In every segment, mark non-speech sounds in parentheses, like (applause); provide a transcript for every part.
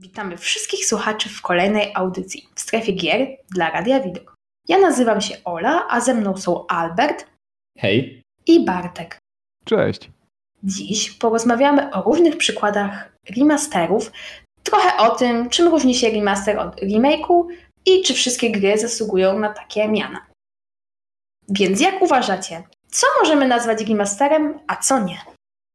Witamy wszystkich słuchaczy w kolejnej audycji w strefie gier dla Radia Widok. Ja nazywam się Ola, a ze mną są Albert Hej. i Bartek. Cześć. Dziś porozmawiamy o różnych przykładach remasterów, trochę o tym, czym różni się remaster od remake'u i czy wszystkie gry zasługują na takie miana. Więc jak uważacie, co możemy nazwać remasterem, a co nie?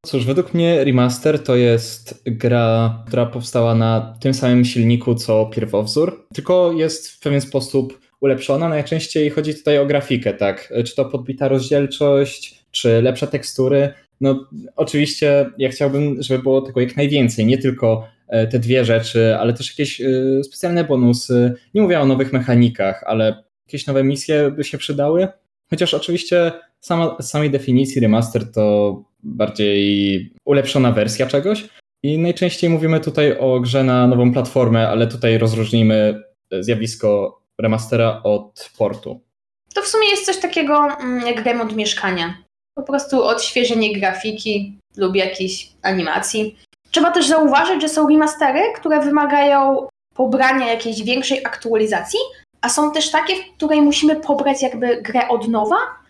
Cóż, według mnie remaster to jest gra, która powstała na tym samym silniku co pierwowzór, tylko jest w pewien sposób ulepszona. Najczęściej chodzi tutaj o grafikę, tak? Czy to podbita rozdzielczość, czy lepsze tekstury. No, oczywiście ja chciałbym, żeby było tego jak najwięcej, nie tylko e, te dwie rzeczy, ale też jakieś e, specjalne bonusy. Nie mówię o nowych mechanikach, ale jakieś nowe misje by się przydały. Chociaż oczywiście sama, samej definicji remaster to bardziej ulepszona wersja czegoś. I najczęściej mówimy tutaj o grze na nową platformę, ale tutaj rozróżnimy zjawisko remastera od portu. To w sumie jest coś takiego mm, jak remont mieszkania. Po prostu odświeżenie grafiki lub jakiejś animacji. Trzeba też zauważyć, że są remastery, które wymagają pobrania jakiejś większej aktualizacji, a są też takie, w której musimy pobrać jakby grę od nowa, e,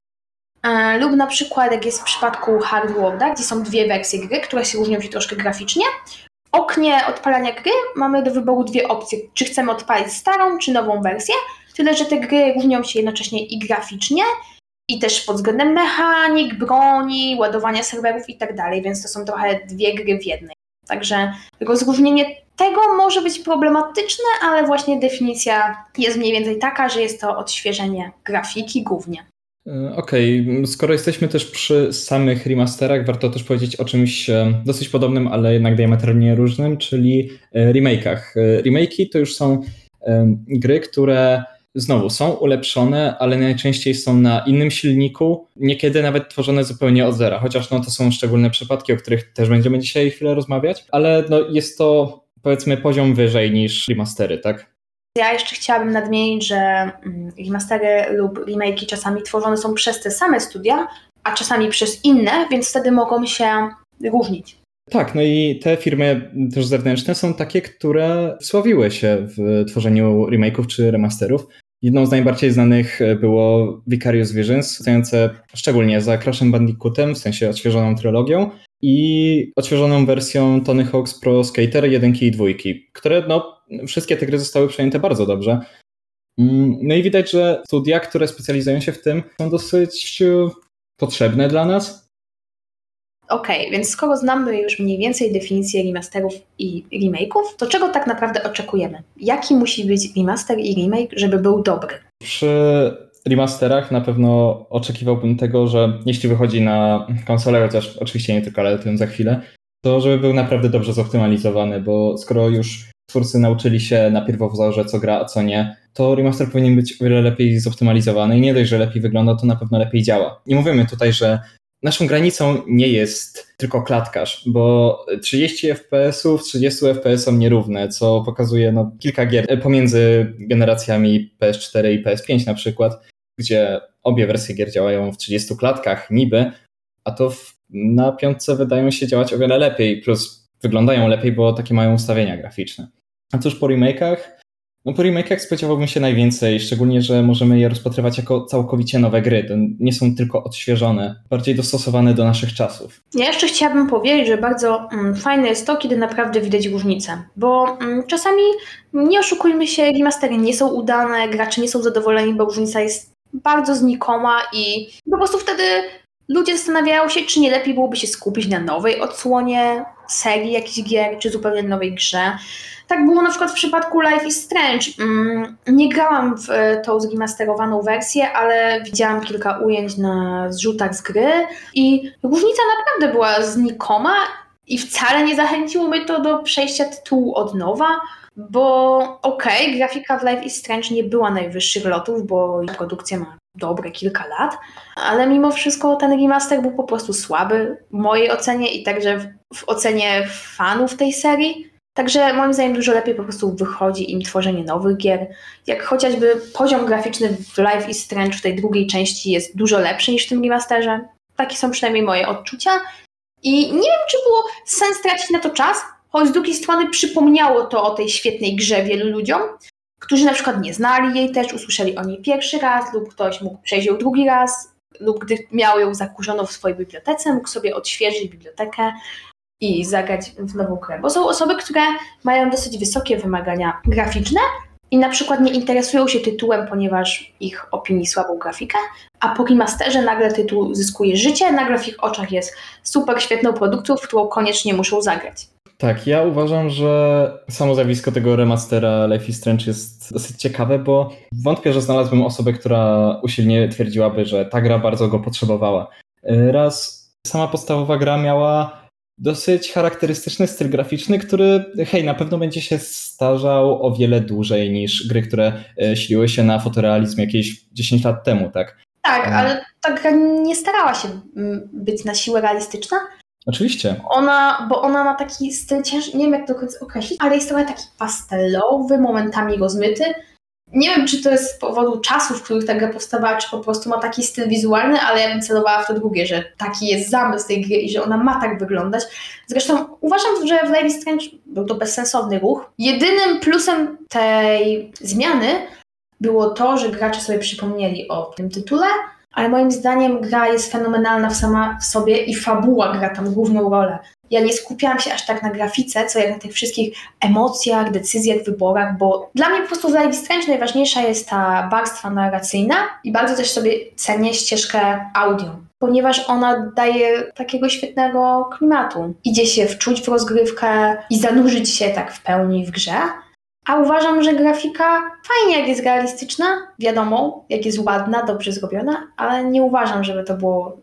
lub na przykład jak jest w przypadku Hardworda, gdzie są dwie wersje gry, które się różnią się troszkę graficznie. W oknie odpalania gry mamy do wyboru dwie opcje, czy chcemy odpalić starą, czy nową wersję, tyle że te gry różnią się jednocześnie i graficznie, i też pod względem mechanik, broni, ładowania serwerów i tak więc to są trochę dwie gry w jednej. Także rozróżnienie tego może być problematyczne, ale właśnie definicja jest mniej więcej taka, że jest to odświeżenie grafiki głównie. E, okej, okay. skoro jesteśmy też przy samych remasterach, warto też powiedzieć o czymś e, dosyć podobnym, ale jednak diametralnie różnym, czyli e, remake'ach. Remake'i to już są gry, które znowu są ulepszone, ale najczęściej są na innym silniku, niekiedy nawet tworzone zupełnie od zera, chociaż no, to są szczególne przypadki, o których też będziemy dzisiaj chwilę rozmawiać, ale no, jest to powiedzmy poziom wyżej niż remastery, tak? Ja jeszcze chciałabym nadmienić, że mm, remastery lub remake'i czasami tworzone są przez te same studia, a czasami przez inne, więc wtedy mogą się różnić. Tak, no i te firmy też zewnętrzne są takie, które sławiły się w tworzeniu remake'ów czy remasterów. Jedną z najbardziej znanych było Vicarious Visions, stojące szczególnie za Crashem Bandicootem, w sensie odświeżoną trylogią, i odświeżoną wersją Tony Hawk's Pro Skater 1 i 2, które no, wszystkie te gry zostały przejęte bardzo dobrze. Mm, no i widać, że studia, które specjalizują się w tym, są dosyć potrzebne dla nas. Okej, okay, więc skoro znamy już mniej więcej definicję remasterów i remake'ów, to czego tak naprawdę oczekujemy? Jaki musi być remaster i remake, żeby był dobry? Przy remasterach na pewno oczekiwałbym tego, że jeśli wychodzi na konsolę, chociaż oczywiście nie tylko, ale o tym za chwilę, to żeby był naprawdę dobrze zoptymalizowany, bo skoro już twórcy nauczyli się na pierwowzorze, co gra, a co nie, to remaster powinien być o wiele lepiej zoptymalizowany i nie dość, że lepiej wygląda, to na pewno lepiej działa. Nie mówimy tutaj, że naszą granicą nie jest tylko klatkarz, bo 30 FPS-ów, 30 FPS-om nierówne, co pokazuje no, kilka gier pomiędzy generacjami PS4 i PS5 na przykład, gdzie obie wersje gier działają w 30 klatkach niby, a to w, na piątce wydają się działać o wiele lepiej, plus wyglądają lepiej, bo takie mają ustawienia graficzne. A cóż po remake'ach? No po remake'ach spodziewałbym się najwięcej, szczególnie, że możemy je rozpatrywać jako całkowicie nowe gry. To nie są tylko odświeżone, bardziej dostosowane do naszych czasów. Ja jeszcze chciałabym powiedzieć, że bardzo mm, fajne jest to, kiedy naprawdę widać różnicę, bo mm, czasami, nie oszukujmy się, remastery nie są udane, gracze nie są zadowoleni, bo różnica jest bardzo znikoma i po prostu wtedy ludzie zastanawiają się, czy nie lepiej byłoby się skupić na nowej odsłonie serii jakichś gier, czy zupełnie nowej grze. Tak było na przykład w przypadku Life is Strange. Mm, nie grałam w tą zremasterowaną wersję, ale widziałam kilka ujęć na zrzutach z gry i różnica naprawdę była znikoma i wcale nie zachęciło mnie to do przejścia tytułu od nowa, bo okej, okay, grafika w Life is Strange nie była najwyższych lotów, bo produkcja ma dobre kilka lat, ale mimo wszystko ten remaster był po prostu słaby w mojej ocenie i także w, w ocenie fanów tej serii. Także moim zdaniem dużo lepiej po prostu wychodzi im tworzenie nowych gier. Jak chociażby poziom graficzny w Life is Strange w tej drugiej części jest dużo lepszy niż w tym remasterze. Takie są przynajmniej moje odczucia. I nie wiem, czy było sens tracić na to czas, choć z drugiej strony przypomniało to o tej świetnej grze wielu ludziom, którzy na przykład nie znali jej też, usłyszeli o niej pierwszy raz lub ktoś mógł przejść ją drugi raz lub gdy miał ją zakurzoną w swojej bibliotece, mógł sobie odświeżyć bibliotekę i zagrać w nową grę. Bo są osoby, które mają dosyć wysokie wymagania graficzne i na przykład nie interesują się tytułem, ponieważ ich opinii słabą grafikę, a po remasterze nagle tytuł zyskuje życie, nagle w ich oczach jest super świetną produkcją, w którą koniecznie muszą zagrać. Tak, ja uważam, że samo zjawisko tego remastera Life is Strange jest dosyć ciekawe, bo wątpię, że znalazłbym osobę, która usilnie twierdziłaby, że ta gra bardzo go potrzebowała. Raz sama podstawowa gra miała dosyć charakterystyczny styl graficzny, który, hej, na pewno będzie się starzał o wiele dłużej niż gry, które e, siliły się na fotorealizm jakieś 10 lat temu, tak? Tak, ale ta gra nie starała się mm, być na siłę realistyczna. Oczywiście. Ona, bo ona ma taki styl ciężki, nie wiem jak do końca określić, ale jest trochę taki pastelowy, momentami rozmyty. Nie wiem, czy to jest z powodu czasów, w których ta gra powstawała, czy po prostu ma taki styl wizualny, ale ja bym celowała w to drugie, że taki jest zamysł tej gry i że ona ma tak wyglądać. Zresztą uważam, że w Life Strange był to bezsensowny ruch. Jedynym plusem tej zmiany było to, że gracze sobie przypomnieli o tym tytule, ale moim zdaniem gra jest fenomenalna sama w sobie i fabuła gra tam główną rolę. Ja nie skupiałam się aż tak na grafice, co jak na tych wszystkich emocjach, decyzjach, wyborach, bo dla mnie po prostu w Life Strange najważniejsza jest ta warstwa narracyjna i bardzo też sobie cenię ścieżkę audio, ponieważ ona daje takiego świetnego klimatu. Idzie się wczuć w rozgrywkę i zanurzyć się tak w pełni w grze, a uważam, że grafika fajnie, jak jest realistyczna, wiadomo, jak jest ładna, dobrze zrobiona, ale nie uważam, żeby to było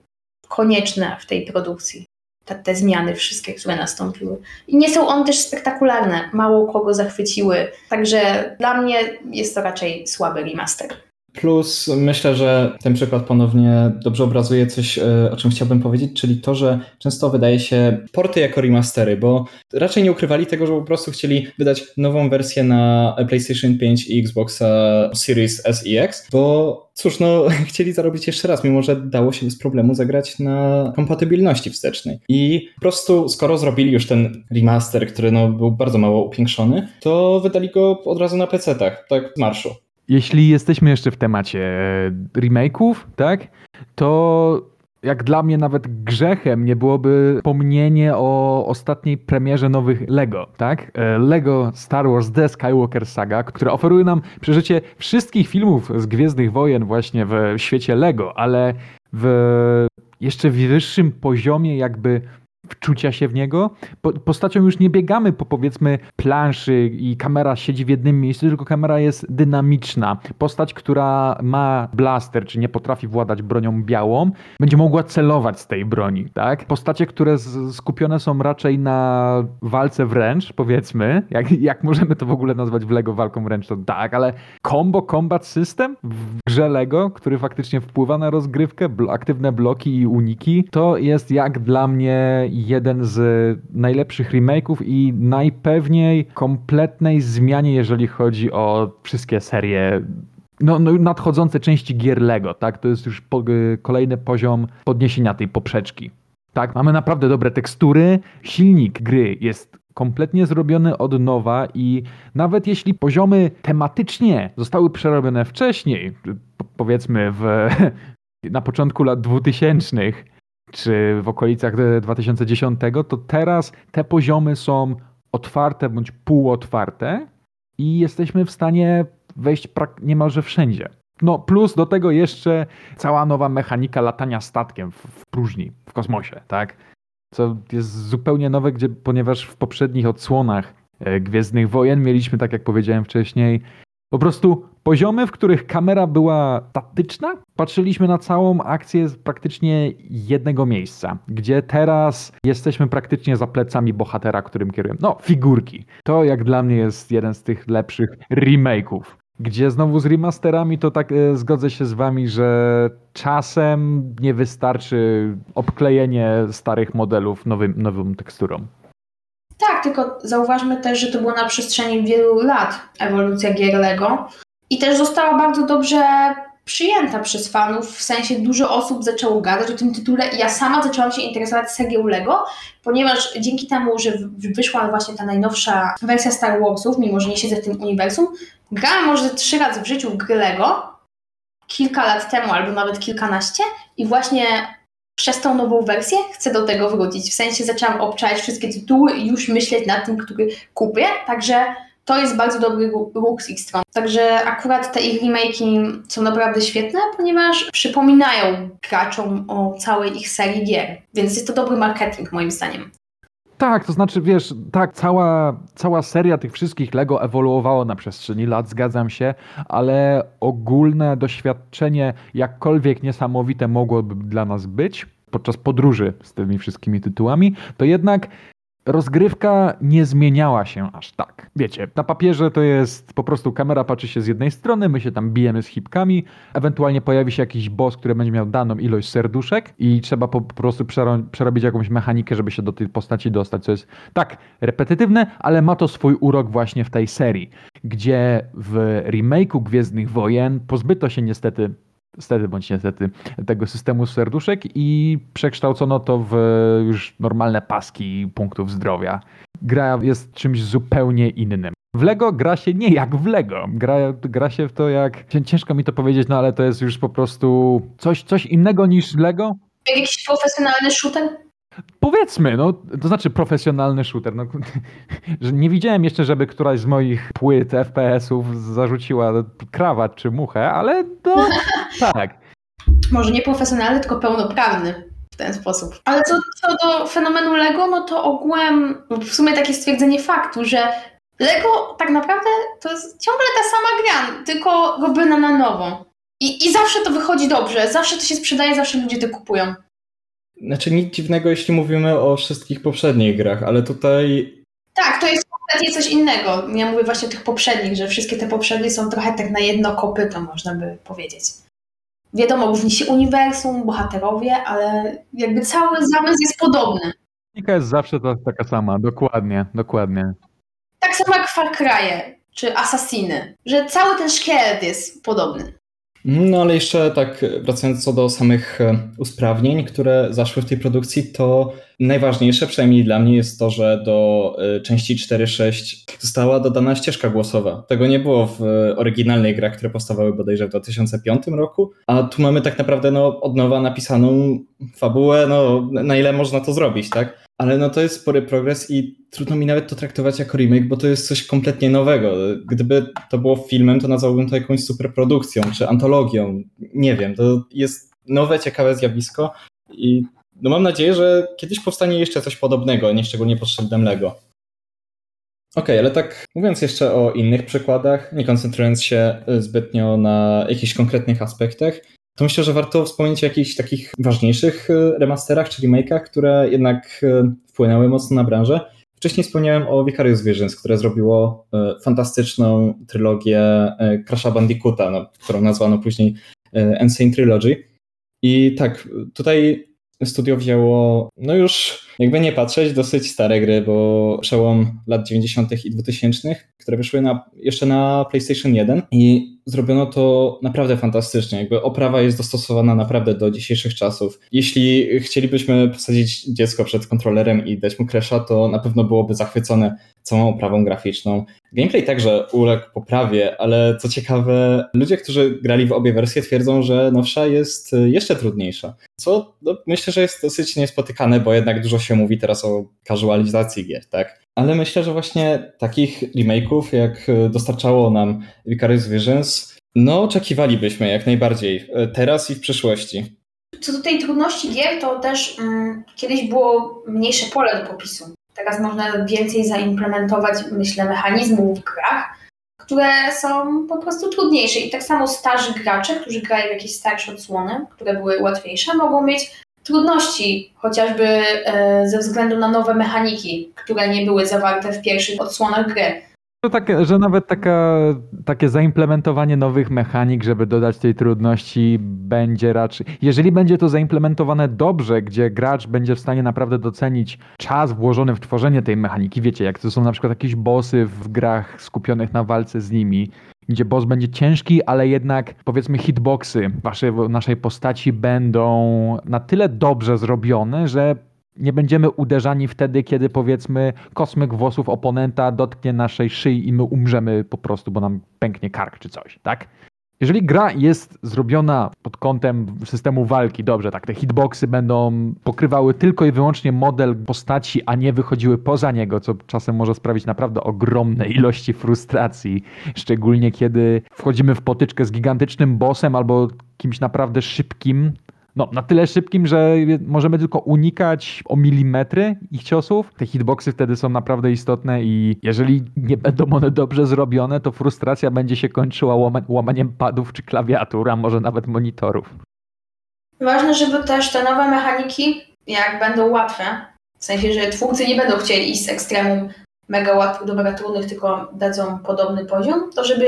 konieczne w tej produkcji. Te, te zmiany wszystkie, które nastąpiły. I nie są one też spektakularne, mało kogo zachwyciły, także dla mnie jest to raczej słaby remaster. Plus myślę, że ten przykład ponownie dobrze obrazuje coś, e, o czym chciałbym powiedzieć, czyli to, że często wydaje się porty jako remastery, bo raczej nie ukrywali tego, że po prostu chcieli wydać nową wersję na PlayStation 5 i Xboxa Series S i X, bo cóż, no (laughs) chcieli zarobić jeszcze raz, mimo że dało się bez problemu zagrać na kompatybilności wstecznej. I po prostu skoro zrobili już ten remaster, który no, był bardzo mało upiększony, to wydali go od razu na PC-tach, tak z marszu. Jeśli jesteśmy jeszcze w temacie e, remake'ów, tak, to jak dla mnie nawet grzechem nie byłoby pomnienie o ostatniej premierze nowych Lego, tak? E, Lego Star Wars The Skywalker Saga, które oferuje nam przeżycie wszystkich filmów z Gwiezdnych Wojen właśnie w świecie Lego, ale w jeszcze wyższym poziomie jakby wczucia się w niego. Po, postacią już nie biegamy po powiedzmy planszy i kamera siedzi w jednym miejscu, tylko kamera jest dynamiczna. Postać, która ma blaster, czy nie potrafi władać bronią białą, będzie mogła celować z tej broni, tak? Postacie, które skupione są raczej na walce wręcz, powiedzmy, jak, jak możemy to w ogóle nazwać w LEGO walką wręcz, to tak, ale combo combat system w grze LEGO, który faktycznie wpływa na rozgrywkę, aktywne bloki i uniki, to jest jak dla mnie jeden z najlepszych remake'ów i najpewniej kompletnej zmianie, jeżeli chodzi o wszystkie serie no, no, nadchodzące części gier Lego, tak? To jest już po, kolejny poziom podniesienia tej poprzeczki. Tak, mamy naprawdę dobre tekstury, silnik gry jest kompletnie zrobiony od nowa i nawet jeśli poziomy tematycznie zostały przerobione wcześniej, powiedzmy w, (laughs) na początku lat 2000, czy w okolicach 2010, to teraz te poziomy są otwarte bądź półotwarte i jesteśmy w stanie wejść niemalże wszędzie. No plus do tego jeszcze cała nowa mechanika latania statkiem w, w próżni, w kosmosie, tak? Co jest zupełnie nowe, gdzie, ponieważ w poprzednich odsłonach e, Gwiezdnych Wojen mieliśmy, tak jak powiedziałem wcześniej, po prostu poziomy, w których kamera była statyczna, patrzyliśmy na całą akcję z praktycznie jednego miejsca, gdzie teraz jesteśmy praktycznie za plecami bohatera, którym kierujemy. No, figurki. To jak dla mnie jest jeden z tych lepszych remake'ów. Gdzie znowu z remasterami to tak e, zgodzę się z wami, że czasem nie wystarczy obklejenie starych modelów nowym, nową teksturą. Tak, tylko zauważmy też, że to było na przestrzeni wielu lat ewolucja gier Lego. I też została bardzo dobrze przyjęta przez fanów, w sensie dużo osób zaczęło gadać o tym tytule i ja sama zaczęłam się interesować serią LEGO, ponieważ dzięki temu, że wyszła właśnie ta najnowsza wersja Star Warsów, mimo że nie siedzę w tym uniwersum, grałam może trzy razy w życiu w gry LEGO, kilka lat temu albo nawet kilkanaście i właśnie przez tą nową wersję chcę do tego wrócić. W sensie zaczęłam obczać wszystkie tytuły i już myśleć nad tym, który kupię, także to jest bardzo dobry ruch z ich strony. Także akurat te ich remake'i są naprawdę świetne, ponieważ przypominają graczom o całej ich serii gier. Więc jest to dobry marketing moim zdaniem. Tak, to znaczy, wiesz, tak, cała, cała seria tych wszystkich Lego ewoluowała na przestrzeni lat, zgadzam się, ale ogólne doświadczenie, jakkolwiek niesamowite mogłoby dla nas być podczas podróży z tymi wszystkimi tytułami, to jednak rozgrywka nie zmieniała się aż tak. Wiecie, na papierze to jest po prostu kamera patrzy się z jednej strony, my się tam bijemy z hipkami, ewentualnie pojawi się jakiś boss, który będzie miał daną ilość serduszek i trzeba po, prostu przerobić jakąś mechanikę, żeby się do tej postaci dostać, co jest tak repetytywne, ale ma to swój urok właśnie w tej serii, gdzie w remake'u Gwiezdnych Wojen pozbyto się niestety stety bądź niestety tego systemu serduszek i przekształcono to w już normalne paski punktów zdrowia. Gra jest czymś zupełnie innym. W Lego gra się nie jak w Lego. Gra, gra się w to jak. Ciężko mi to powiedzieć, no ale to jest już po prostu coś, coś innego niż Lego. Jakiś profesjonalny shooter? Powiedzmy, no, to znaczy profesjonalny shooter. No, (laughs) że nie widziałem jeszcze, żeby któraś z moich płyt FPS-ów zarzuciła krawat czy muchę, ale to (laughs) tak. Może nie profesjonalny, tylko pełnoprawny w ten sposób. Ale co, co do fenomenu Lego, no to ogółem w sumie takie stwierdzenie faktu, że Lego tak naprawdę to jest ciągle ta sama gra, tylko robiona na nowo. I, I zawsze to wychodzi dobrze, zawsze to się sprzedaje, zawsze ludzie to kupują. Znaczy nic dziwnego, jeśli mówimy o wszystkich poprzednich grach, ale tutaj... Tak, to jest kompletnie coś innego. Ja mówię właśnie o tych poprzednich, że wszystkie te poprzednie są trochę tak na jedno kopyto, można by powiedzieć. Wiadomo, różni się uniwersum, bohaterowie, ale jakby cały zamysł jest podobny. Mechanika jest zawsze taka sama, dokładnie, dokładnie. Tak samo jak Far Cry czy Assassiny, że cały ten szkielet jest podobny. No ale jeszcze tak wracając co do samych e, usprawnień, które zaszły w tej produkcji, to najważniejsze przynajmniej dla mnie jest to, że do e, części 4.6 została dodana ścieżka głosowa. Tego nie było w oryginalnej grach, które powstawały bodajże w 2005 roku, a tu mamy tak naprawdę no, od nowa napisaną fabułę, no na ile można to zrobić, tak? Ale no to jest spory progres i trudno mi nawet to traktować jako remake, bo to jest coś kompletnie nowego. Gdyby to było filmem, to nazwałbym to jakąś superprodukcją czy antologią. Nie wiem, to jest nowe, ciekawe zjawisko i no mam nadzieję, że kiedyś powstanie jeszcze coś podobnego, nie szczególnie szyldem Lego. Okej, okay, ale tak mówiąc jeszcze o innych przykładach, nie koncentrując się zbytnio na jakichś konkretnych aspektach, to myślę, że warto wspomnieć o jakichś takich ważniejszych e, remasterach czy remake'ach, które jednak e, wpłynęły mocno na branżę. Wcześniej wspomniałem o Vicarious Visions, które zrobiło e, fantastyczną trylogię Crash'a Bandicoota, no, którą nazwano później Insane Trilogy. I tak, tutaj studio wzięło, no już jakby nie patrzeć, dosyć stare gry, bo przełom lat 90. i 2000, które wyszły na, jeszcze na PlayStation 1 i zrobiono to naprawdę fantastycznie. Jakby oprawa jest dostosowana naprawdę do dzisiejszych czasów. Jeśli chcielibyśmy posadzić dziecko przed kontrolerem i dać mu kresza, to na pewno byłoby zachwycone całą oprawą graficzną. Gameplay także uległ poprawie, ale co ciekawe, ludzie, którzy grali w obie wersje twierdzą, że nowsza jest jeszcze trudniejsza. Co no, myślę, że jest dosyć niespotykane, bo jednak dużo się mówi teraz o casualizacji gier, tak? Ale myślę, że właśnie takich remake'ów, jak dostarczało nam Vicarious Visions, no oczekiwalibyśmy jak najbardziej teraz i w przyszłości. Co do tej trudności gier, to też mm, kiedyś było mniejsze pole do popisu. Teraz można więcej zaimplementować, myślę, mechanizmów w grach, które są po prostu trudniejsze. I tak samo starzy gracze, którzy grają w jakieś starsze odsłony, które były łatwiejsze, mogą mieć trudności, chociażby e, ze względu na nowe mechaniki, które nie były zawarte w pierwszych odsłonach gry. To tak, że nawet taka, takie zaimplementowanie nowych mechanik, żeby dodać tej trudności, będzie raczej. Jeżeli będzie to zaimplementowane dobrze, gdzie gracz będzie w stanie naprawdę docenić czas włożony w tworzenie tej mechaniki, wiecie, jak to są na przykład jakieś bossy w grach skupionych na walce z nimi, gdzie boss będzie ciężki, ale jednak powiedzmy hitboxy waszej, naszej postaci będą na tyle dobrze zrobione, że nie będziemy uderzani wtedy, kiedy powiedzmy kosmyk włosów oponenta dotknie naszej szyi i my umrzemy po prostu, bo nam pęknie kark czy coś, tak? Jeżeli gra jest zrobiona pod kątem systemu walki, dobrze, tak, te hitboxy będą pokrywały tylko i wyłącznie model postaci, a nie wychodziły poza niego, co czasem może sprawić naprawdę ogromne ilości frustracji, szczególnie kiedy wchodzimy w potyczkę z gigantycznym bossem albo kimś naprawdę szybkim, no, na tyle szybkim, że możemy tylko unikać o milimetry ich ciosów. Te hitboxy wtedy są naprawdę istotne i jeżeli nie będą one dobrze zrobione, to frustracja będzie się kończyła łamaniem padów czy klawiatur, a może nawet monitorów. Ważne, żeby też te nowe mechaniki, jak będą łatwe, w sensie, że twórcy nie będą chcieli iść z ekstremum mega łatwych do mega trudnych, tylko dadzą podobny poziom, to żeby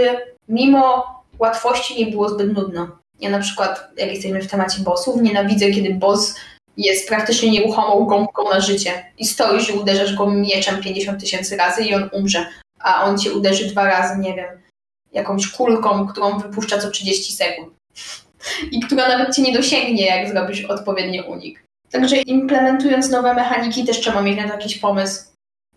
mimo łatwości nie było zbyt nudno. Ja na przykład, jak jesteśmy w temacie bossów, nienawidzę, kiedy boss jest praktycznie nieruchomą gąbką na życie i stoisz i uderzasz go mieczem 50 tysięcy razy i on umrze, a on cię uderzy dwa razy, nie wiem, jakąś kulką, którą wypuszcza co 30 sekund i która nawet cię nie dosięgnie, jak zrobisz odpowiedni unik. Także implementując nowe mechaniki też trzeba mieć na to jakiś pomysł,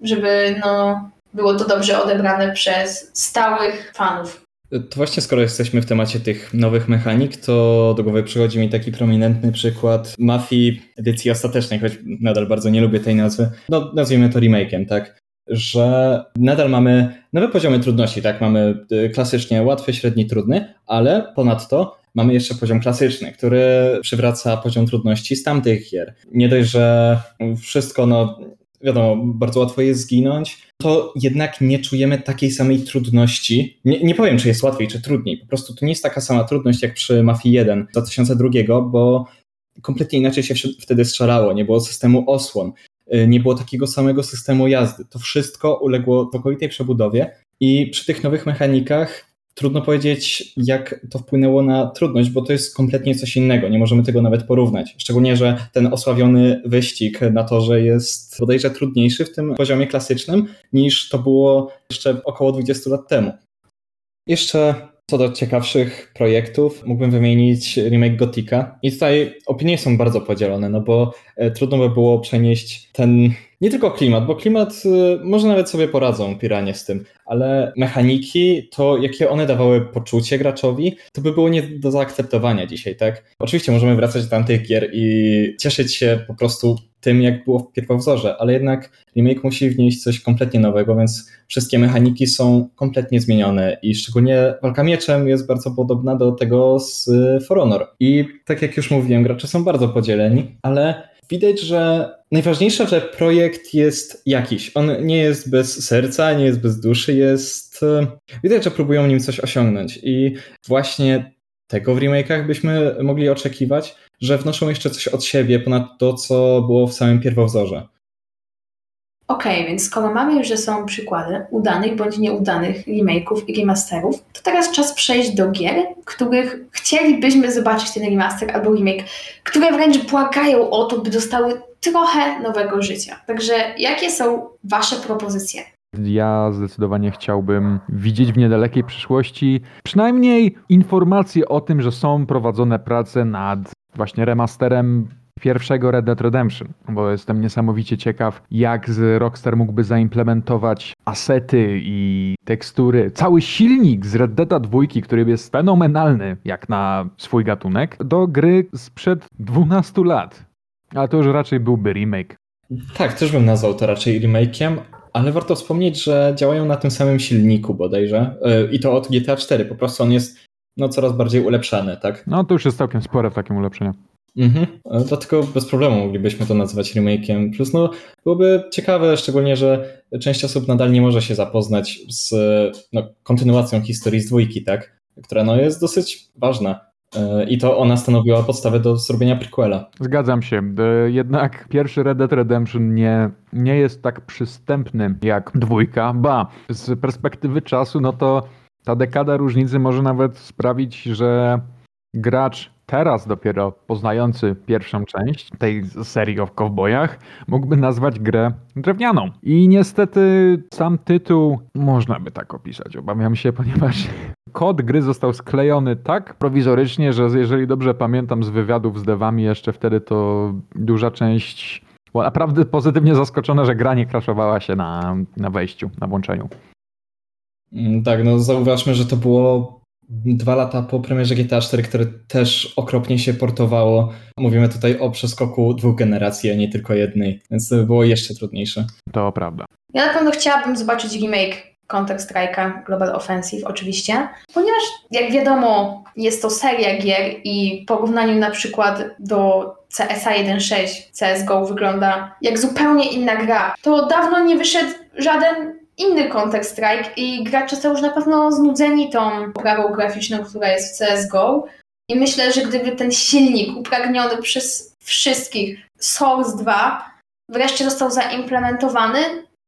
żeby no, było to dobrze odebrane przez stałych fanów. To właśnie skoro jesteśmy w temacie tych nowych mechanik, to do głowy przychodzi mi taki prominentny przykład mafii edycji ostatecznej, choć nadal bardzo nie lubię tej nazwy. No, nazwijmy to remake'iem, tak? Że nadal mamy nowe poziomy trudności, tak? Mamy y, klasycznie łatwy, średni, trudny, ale ponadto mamy jeszcze poziom klasyczny, który przywraca poziom trudności z tamtych gier. Nie dość, że wszystko, no wiadomo, bardzo łatwo jest zginąć, to jednak nie czujemy takiej samej trudności. Nie, nie powiem, czy jest łatwiej, czy trudniej. Po prostu to nie jest taka sama trudność jak przy Mafii 1 2002, bo kompletnie inaczej się wtedy strzelało. Nie było systemu osłon, y, nie było takiego samego systemu jazdy. To wszystko uległo całkowitej przebudowie i przy tych nowych mechanikach trudno powiedzieć, jak to wpłynęło na trudność, bo to jest kompletnie coś innego. Nie możemy tego nawet porównać. Szczególnie, że ten osławiony wyścig na torze jest bodajże trudniejszy w tym poziomie klasycznym niż to było jeszcze około 20 lat temu. Jeszcze co do ciekawszych projektów, mógłbym wymienić remake Gotika. I tutaj opinie są bardzo podzielone, no bo e, trudno by było przenieść ten nie tylko klimat, bo klimat y, może nawet sobie poradzą piranie z tym, ale mechaniki, to jakie one dawały poczucie graczowi, to by było nie do zaakceptowania dzisiaj, tak? Oczywiście możemy wracać do tamtych gier i cieszyć się po prostu tym, jak było w pierwowzorze, ale jednak remake musi wnieść coś kompletnie nowego, więc wszystkie mechaniki są kompletnie zmienione i szczególnie walka mieczem jest bardzo podobna do tego z For Honor. I tak jak już mówiłem, gracze są bardzo podzieleni, ale widać, że najważniejsze, że projekt jest jakiś. On nie jest bez serca, nie jest bez duszy, jest. E, widać, że próbują nim coś osiągnąć. I właśnie tego w remake'ach byśmy mogli oczekiwać, że wnoszą jeszcze coś od siebie ponad to, co było w samym pierwowzorze. Okay, więc skoro mamy już, że są przykłady udanych bądź nieudanych remake'ów i remasterów, to teraz czas przejść do gier, których chcielibyśmy zobaczyć ten remaster albo remake, które wręcz błagają o to, by dostały trochę nowego życia. Także jakie są Wasze propozycje? Ja zdecydowanie chciałbym widzieć w niedalekiej przyszłości przynajmniej informacje o tym, że są prowadzone prace nad właśnie remasterem pierwszego Red Dead Redemption, bo jestem niesamowicie ciekaw, jak z Rockstar mógłby zaimplementować asety i tekstury, cały silnik z Red Dead 2, który jest fenomenalny jak na swój gatunek, do gry sprzed 12 lat. Ale to już raczej byłby remake. Tak, też bym nazwał to raczej remake'iem, ale warto wspomnieć, że działają na tym samym silniku bodajże yy, i to od GTA 4, po prostu on jest no, coraz bardziej ulepszany, tak? No to już jest całkiem spore w takim ulepszeniu. Mhm. Dlatego bez problemu moglibyśmy to nazywać remake'iem. Plus no, byłoby ciekawe, szczególnie, że część osób nadal nie może się zapoznać z no, kontynuacją historii z dwójki, tak? która no, jest dosyć ważna. E, I to ona stanowiła podstawę do zrobienia prequela. Zgadzam się. E, jednak pierwszy Red Dead Redemption nie, nie jest tak przystępny jak dwójka. Ba, z perspektywy czasu, no to ta dekada różnicy może nawet sprawić, że gracz teraz dopiero poznający pierwszą część tej serii o cowboyach mógłby nazwać grę drewnianą. I niestety sam tytuł można by tak opisać, obawiam się, (laughs) ponieważ kod gry został sklejony tak prowizorycznie, że jeżeli dobrze pamiętam z wywiadów z devami jeszcze wtedy, to duża część była naprawdę pozytywnie zaskoczona, że gra nie kraszowała się na, na wejściu, na włączeniu. Mm, tak, no zauważmy, że to było dwa lata po premierze GTA 4, które też okropnie się portowało. Mówimy tutaj o przeskoku dwóch generacji, a nie tylko jednej, więc to było jeszcze trudniejsze. To prawda. Ja na pewno chciałabym zobaczyć remake Counter Strike'a Global Offensive oczywiście, ponieważ jak wiadomo jest to seria gier i w porównaniu na przykład do CSA 1.6 CSGO wygląda jak zupełnie inna gra. To dawno nie wyszedł żaden inny Counter Strike i gracze są już na pewno znudzeni tą poprawą graficzną, która jest w CSGO. I myślę, że gdyby ten silnik upragniony przez wszystkich Source 2 wreszcie został zaimplementowany,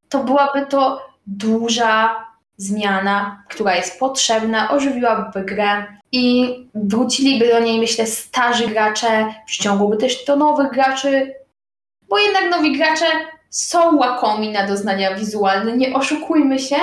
to byłaby to duża zmiana, która jest potrzebna, ożywiłaby grę i wróciliby do niej, myślę, starzy gracze, przyciągłoby też to nowych graczy, bo jednak nowi gracze są łakomi na doznania wizualne, nie oszukujmy się.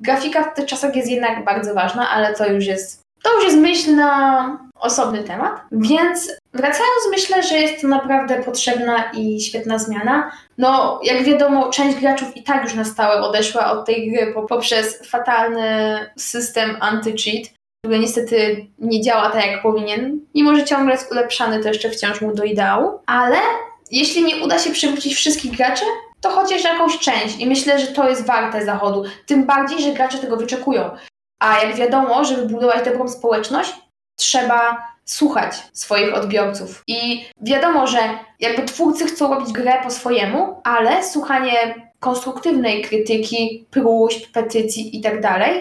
Grafika w tych czasach jest jednak bardzo ważna, ale to już jest, to już jest myśl na osobny temat. Więc wracając, myślę, że jest to naprawdę potrzebna i świetna zmiana. No, jak wiadomo, część graczów i tak już na stałe odeszła od tej gry poprzez fatalny system anti-cheat, który niestety nie działa tak jak powinien. Mimo, że ciągle jest ulepszany, to jeszcze wciąż mu do ideału. Ale jeśli nie uda się przywrócić wszystkich graczy, to chociaż jakąś część i myślę, że to jest warte zachodu. Tym bardziej, że gracze tego wyczekują. A jak wiadomo, żeby budować dobrą społeczność, trzeba słuchać swoich odbiorców. I wiadomo, że jakby twórcy chcą robić grę po swojemu, ale słuchanie konstruktywnej krytyki, próśb, petycji itd. Tak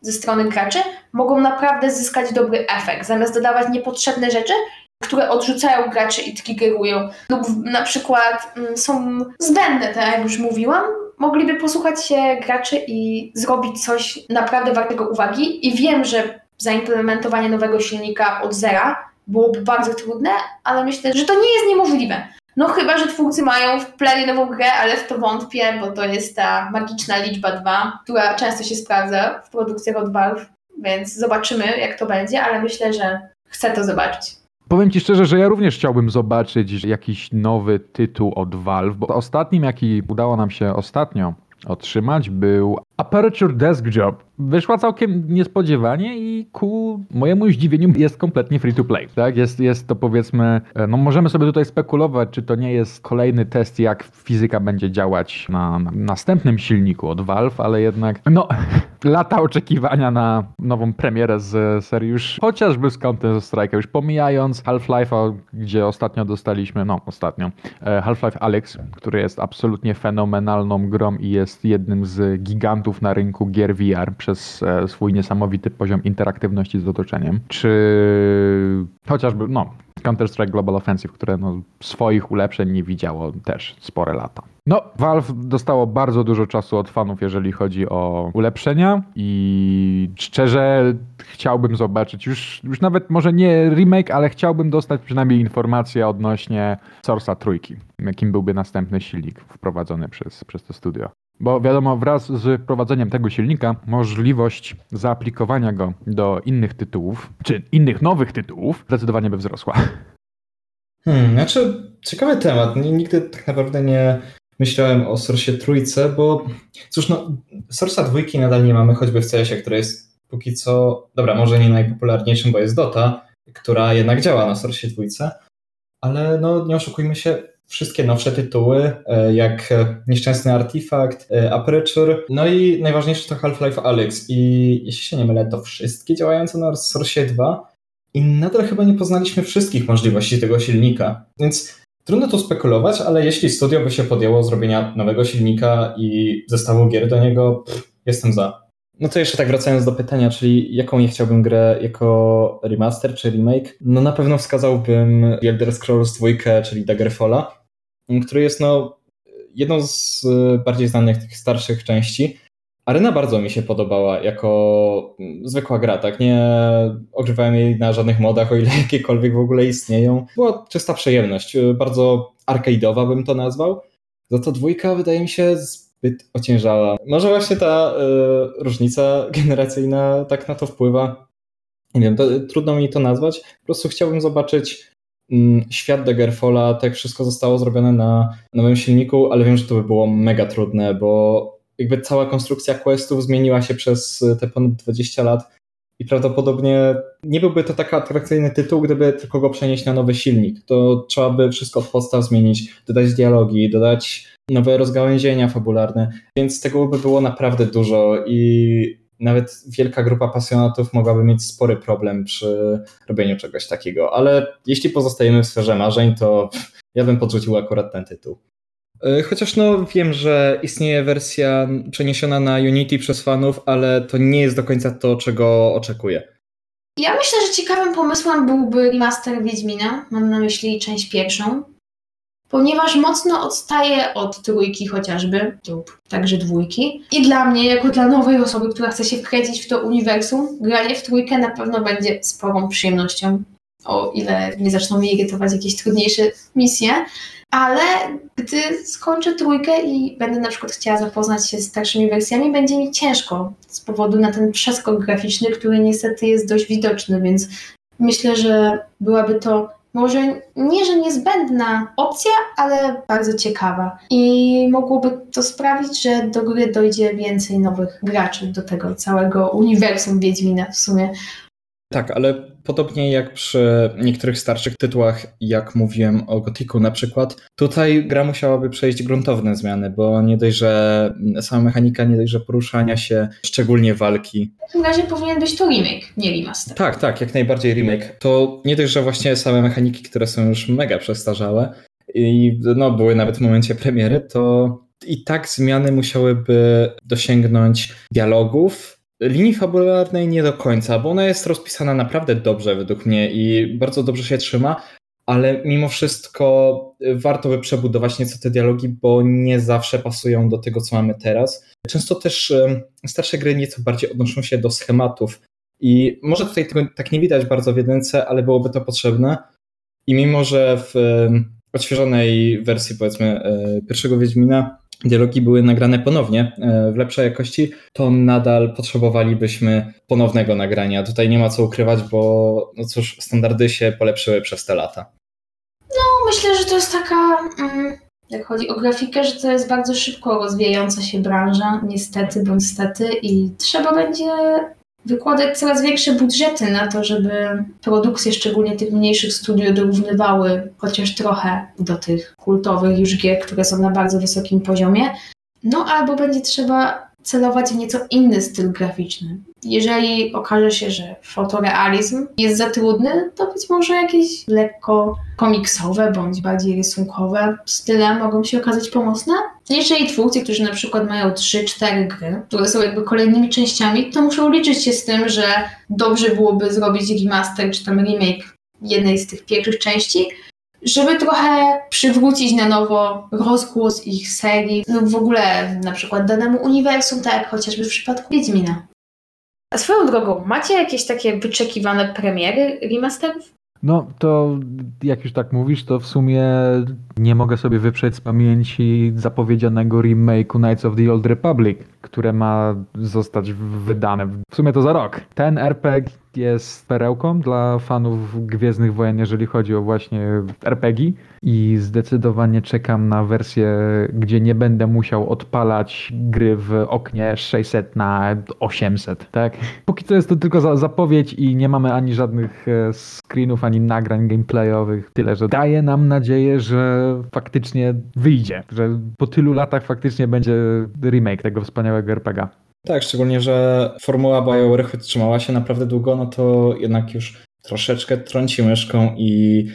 ze strony graczy mogą naprawdę zyskać dobry efekt. Zamiast dodawać niepotrzebne rzeczy, które odrzucają graczy i triggerują, lub na przykład mm, są zbędne, tak jak już mówiłam, mogliby posłuchać się graczy i zrobić coś naprawdę wartego uwagi. I wiem, że zaimplementowanie nowego silnika od zera byłoby bardzo trudne, ale myślę, że to nie jest niemożliwe. No chyba, że twórcy mają w planie nową grę, ale w to wątpię, bo to jest ta magiczna liczba 2, która często się sprawdza w produkcjach od Valve, więc zobaczymy jak to będzie, ale myślę, że chcę to zobaczyć. Powiem Ci szczerze, że ja również chciałbym zobaczyć jakiś nowy tytuł od Valve, bo ostatnim, jaki udało nam się ostatnio otrzymać, był Aperture Desk Job. Wyszła całkiem niespodziewanie i ku mojemu zdziwieniu jest kompletnie free to play. Tak? Jest, jest to powiedzmy, e, no możemy sobie tutaj spekulować, czy to nie jest kolejny test, jak fizyka będzie działać na, na następnym silniku od Valve, ale jednak no (laughs) lata oczekiwania na nową premierę z serii już chociażby z Counter Strike już pomijając Half-Life, gdzie ostatnio dostaliśmy, no ostatnio, e, Half-Life Alex, który jest absolutnie fenomenalną grą i jest jednym z gigantów na rynku gier VR przez e, swój niesamowity poziom interaktywności z otoczeniem, czy chociażby, no, Counter-Strike Global Offensive, które no, swoich ulepszeń nie widziało też spore lata. No, Valve dostało bardzo dużo czasu od fanów, jeżeli chodzi o ulepszenia i szczerze chciałbym zobaczyć, już, już nawet może nie remake, ale chciałbym dostać przynajmniej informacje odnośnie Source'a trójki, jakim byłby następny silnik wprowadzony przez, przez to studio. Bo wiadomo, wraz z wprowadzeniem tego silnika możliwość zaaplikowania go do innych tytułów, czy innych nowych tytułów, zdecydowanie by wzrosła. Hmm, znaczy, ciekawy temat. Nigdy tak naprawdę nie myślałem o Source trójce, bo cóż, no, Source'a dwójki nadal nie mamy, choćby w CS-ie, który jest póki co, dobra, może nie najpopularniejszym, bo jest Dota, która jednak działa na Source dwójce, ale no, nie oszukujmy się, wszystkie nowsze tytuły, e, jak Nieszczęsny Artifact, e, Aperture, no i najważniejsze to Half-Life Alyx. I jeśli się nie mylę, to wszystkie działające na Source 2 i nadal chyba nie poznaliśmy wszystkich możliwości tego silnika, więc trudno tu spekulować, ale jeśli studio by się podjęło zrobienia nowego silnika i zestawu gier do niego, pff, jestem za. No to jeszcze tak wracając do pytania, czyli jaką nie chciałbym grę jako remaster czy remake? No na pewno wskazałbym Elder Scrolls 2, czyli Daggerfalla, który jest no jedną z bardziej znanych tych starszych części. Arena bardzo mi się podobała jako zwykła gra, tak? Nie ogrzewałem jej na żadnych modach, o ile (laughs) jakiekolwiek w ogóle istnieją. Była czysta przyjemność, bardzo arcade'owa bym to nazwał. Za to dwójka wydaje mi się zbyt ociężała. Może właśnie ta y, różnica generacyjna tak na to wpływa. Nie wiem, to, trudno mi to nazwać. Po prostu chciałbym zobaczyć mm, świat Daggerfalla, tak wszystko zostało zrobione na nowym silniku, ale wiem, że to by było mega trudne, bo jakby cała konstrukcja questów zmieniła się przez te ponad 20 lat i prawdopodobnie nie byłby to tak atrakcyjny tytuł, gdyby tylko go przenieść na nowy silnik. To trzeba by wszystko od podstaw zmienić, dodać dialogi, dodać nowe rozgałęzienia fabularne, więc tego by było naprawdę dużo i nawet wielka grupa pasjonatów mogłaby mieć spory problem przy robieniu czegoś takiego. Ale jeśli pozostajemy w sferze marzeń, to ja bym podrzucił akurat ten tytuł. E, chociaż no wiem, że istnieje wersja przeniesiona na Unity przez fanów, ale to nie jest do końca to, czego oczekuję. Ja myślę, że ciekawym pomysłem byłby remaster Wiedźmina, mam na myśli część pierwszą, ponieważ mocno odstaje od trójki chociażby, lub także dwójki. I dla mnie, jako dla nowej osoby, która chce się wkręcić w to uniwersum, granie w trójkę na pewno będzie sporą przyjemnością. O ile nie zaczną mnie irytować jakieś trudniejsze misje, ale gdy skończę trójkę i będę na przykład chciała zapoznać się z starszymi wersjami, będzie mi ciężko z powodu na ten przeskok graficzny, który niestety jest dość widoczny, więc myślę, że byłaby to może nie, że niezbędna opcja, ale bardzo ciekawa. I mogłoby to sprawić, że do gry dojdzie więcej nowych graczy do tego całego uniwersum Wiedźmina w sumie. Tak, ale podobnie jak przy niektórych starszych tytułach, jak mówiłem o Gotiku na przykład, tutaj gra musiałaby przejść gruntowne zmiany, bo nie dość, że sama mechanika, nie dość, że poruszania się, szczególnie walki. W takim razie powinien być to remake, nie remaster. Tak, tak, jak najbardziej remake. To nie dość, że właśnie same mechaniki, które są już mega przestarzałe i no, były nawet w momencie premiery, to i tak zmiany musiałyby dosięgnąć dialogów, linii fabularnej nie do końca, bo ona jest rozpisana naprawdę dobrze według mnie i bardzo dobrze się trzyma, ale mimo wszystko warto by przebudować nieco te dialogi, bo nie zawsze pasują do tego, co mamy teraz. Często też starsze gry nieco bardziej odnoszą się do schematów i może tutaj tego tak nie widać bardzo w jedynce, ale byłoby to potrzebne. I mimo, że w odświeżonej wersji powiedzmy pierwszego Wiedźmina dialogi były nagrane ponownie e, w lepszej jakości, to nadal potrzebowalibyśmy ponownego nagrania. Tutaj nie ma co ukrywać, bo no cóż, standardy się polepszyły przez te lata. No, myślę, że to jest taka, mm, jak chodzi o grafikę, że to jest bardzo szybko rozwijająca się branża, niestety bądź stety, i trzeba będzie wykładać coraz większe budżety na to, żeby produkcje, szczególnie tych mniejszych studiów, dorównywały chociaż trochę do tych kultowych już gier, które są na bardzo wysokim poziomie. No albo będzie trzeba celować w nieco inny styl graficzny. Jeżeli okaże się, że fotorealizm jest za trudny, to być może jakieś lekko komiksowe bądź bardziej rysunkowe style mogą się okazać pomocne. Jeżeli twórcy, którzy na przykład mają 3-4 gry, które są jakby kolejnymi częściami, to muszą liczyć się z tym, że dobrze byłoby zrobić remaster czy tam remake jednej z tych pierwszych części, żeby trochę przywrócić na nowo rozgłos ich serii lub w ogóle na przykład danemu uniwersum, tak jak chociażby w przypadku Wiedźmina. A swoją drogą, macie jakieś takie wyczekiwane premiery remasterów? No to jak już tak mówisz, to w sumie nie mogę sobie wyprzeć z pamięci zapowiedzianego remake'u Knights of the Old Republic, które ma zostać wydane w sumie to za rok. Ten RPG jest perełką dla fanów Gwiezdnych Wojen, jeżeli chodzi o właśnie RPG i zdecydowanie czekam na wersję, gdzie nie będę musiał odpalać gry w oknie 600 na 800, tak? Póki co jest to tylko zapowiedź i nie mamy ani żadnych e, screenów, ani nagrań gameplayowych, tyle, że daje nam nadzieję, że faktycznie wyjdzie, że po tylu latach faktycznie będzie remake tego wspaniałego RPG. Tak, szczególnie, że formuła BioWare trzymała się naprawdę długo, no to jednak już troszeczkę trąci myszką i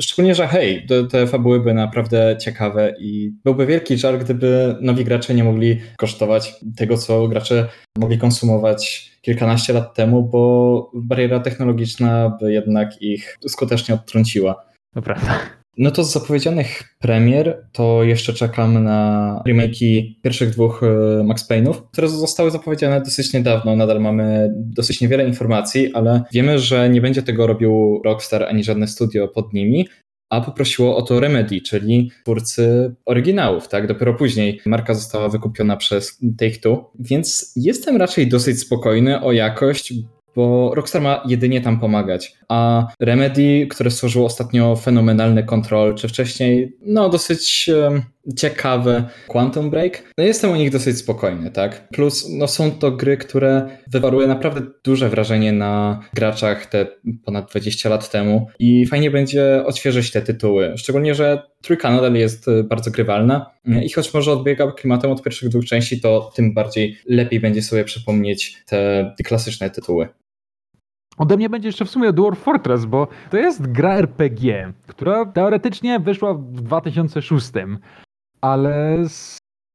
Szczególnie, że hej, te, fabuły były naprawdę ciekawe i byłby wielki żal, gdyby nowi gracze nie mogli kosztować tego, co gracze mogli konsumować kilkanaście lat temu, bo bariera technologiczna by jednak ich skutecznie odtrąciła. To prawda. No to z zapowiedzianych premier to jeszcze czekam na remake'i pierwszych dwóch e, Max Payne'ów, które zostały zapowiedziane dosyć niedawno. Nadal mamy dosyć niewiele informacji, ale wiemy, że nie będzie tego robił Rockstar ani żadne studio pod nimi, a poprosiło o to Remedy, czyli twórcy oryginałów, tak? Dopiero później marka została wykupiona przez Take-Two, więc jestem raczej dosyć spokojny o jakość, bo Rockstar ma jedynie tam pomagać. A Remedy, które stworzyło ostatnio fenomenalny Control, czy wcześniej, no dosyć um, ciekawe Quantum Break, no jestem o nich dosyć spokojny, tak? Plus, no są to gry, które wywarły naprawdę duże wrażenie na graczach te ponad 20 lat temu i fajnie będzie odświeżyć te tytuły. Szczególnie, że trójka nadal jest bardzo grywalna i choć może odbiega klimatem od pierwszych dwóch części, to tym bardziej lepiej będzie sobie przypomnieć te klasyczne tytuły. Ode mnie będzie jeszcze w sumie Dwarf Fortress, bo to jest gra RPG, która teoretycznie wyszła w 2006, ale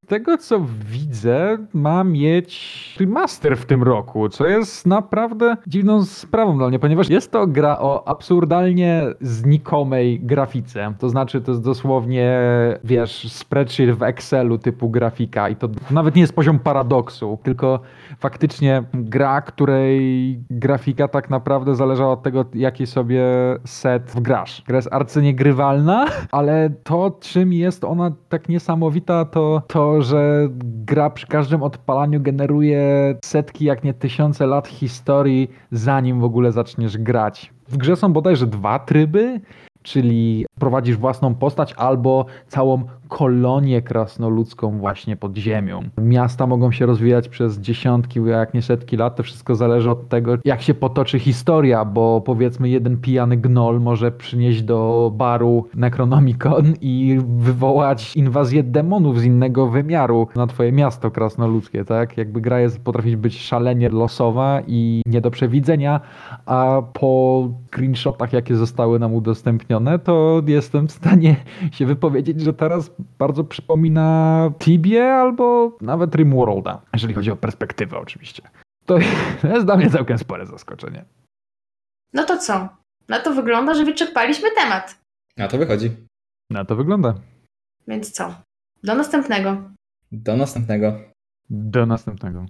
tego co widzę, ma mieć remaster w tym roku, co jest naprawdę dziwną sprawą dla mnie, ponieważ jest to gra o absurdalnie znikomej grafice. To znaczy, to jest dosłownie, wiesz, spreadsheet w Excelu typu grafika i to nawet nie jest poziom paradoksu, tylko faktycznie gra, której grafika tak naprawdę zależała od tego, jaki sobie set wgrasz. Gra jest arcyniegrywalna, ale to, czym jest ona tak niesamowita, to to, że gra przy każdym odpalaniu generuje setki, jak nie tysiące lat historii, zanim w ogóle zaczniesz grać. W grze są bodajże dwa tryby, czyli prowadzisz własną postać albo całą kolonię krasnoludzką właśnie pod ziemią. Miasta mogą się rozwijać przez dziesiątki, jak nie setki lat. To wszystko zależy od tego, jak się potoczy historia, bo powiedzmy jeden pijany gnoll może przynieść do baru Necronomicon i wywołać inwazję demonów z innego wymiaru na twoje miasto krasnoludzkie, tak? Jakby gra jest, potrafi być szalenie losowa i nie do przewidzenia, a po screenshotach, jakie zostały nam udostępnione, to jestem w stanie się wypowiedzieć, że teraz bardzo przypomina Tibie albo nawet Rimworlda, jeżeli chodzi o perspektywę oczywiście. To (laughs) jest dla mnie całkiem spore zaskoczenie. No to co? Na to wygląda, że wyczerpaliśmy temat. Na to wychodzi. Na to wygląda. Więc co? Do następnego. Do następnego. Do następnego.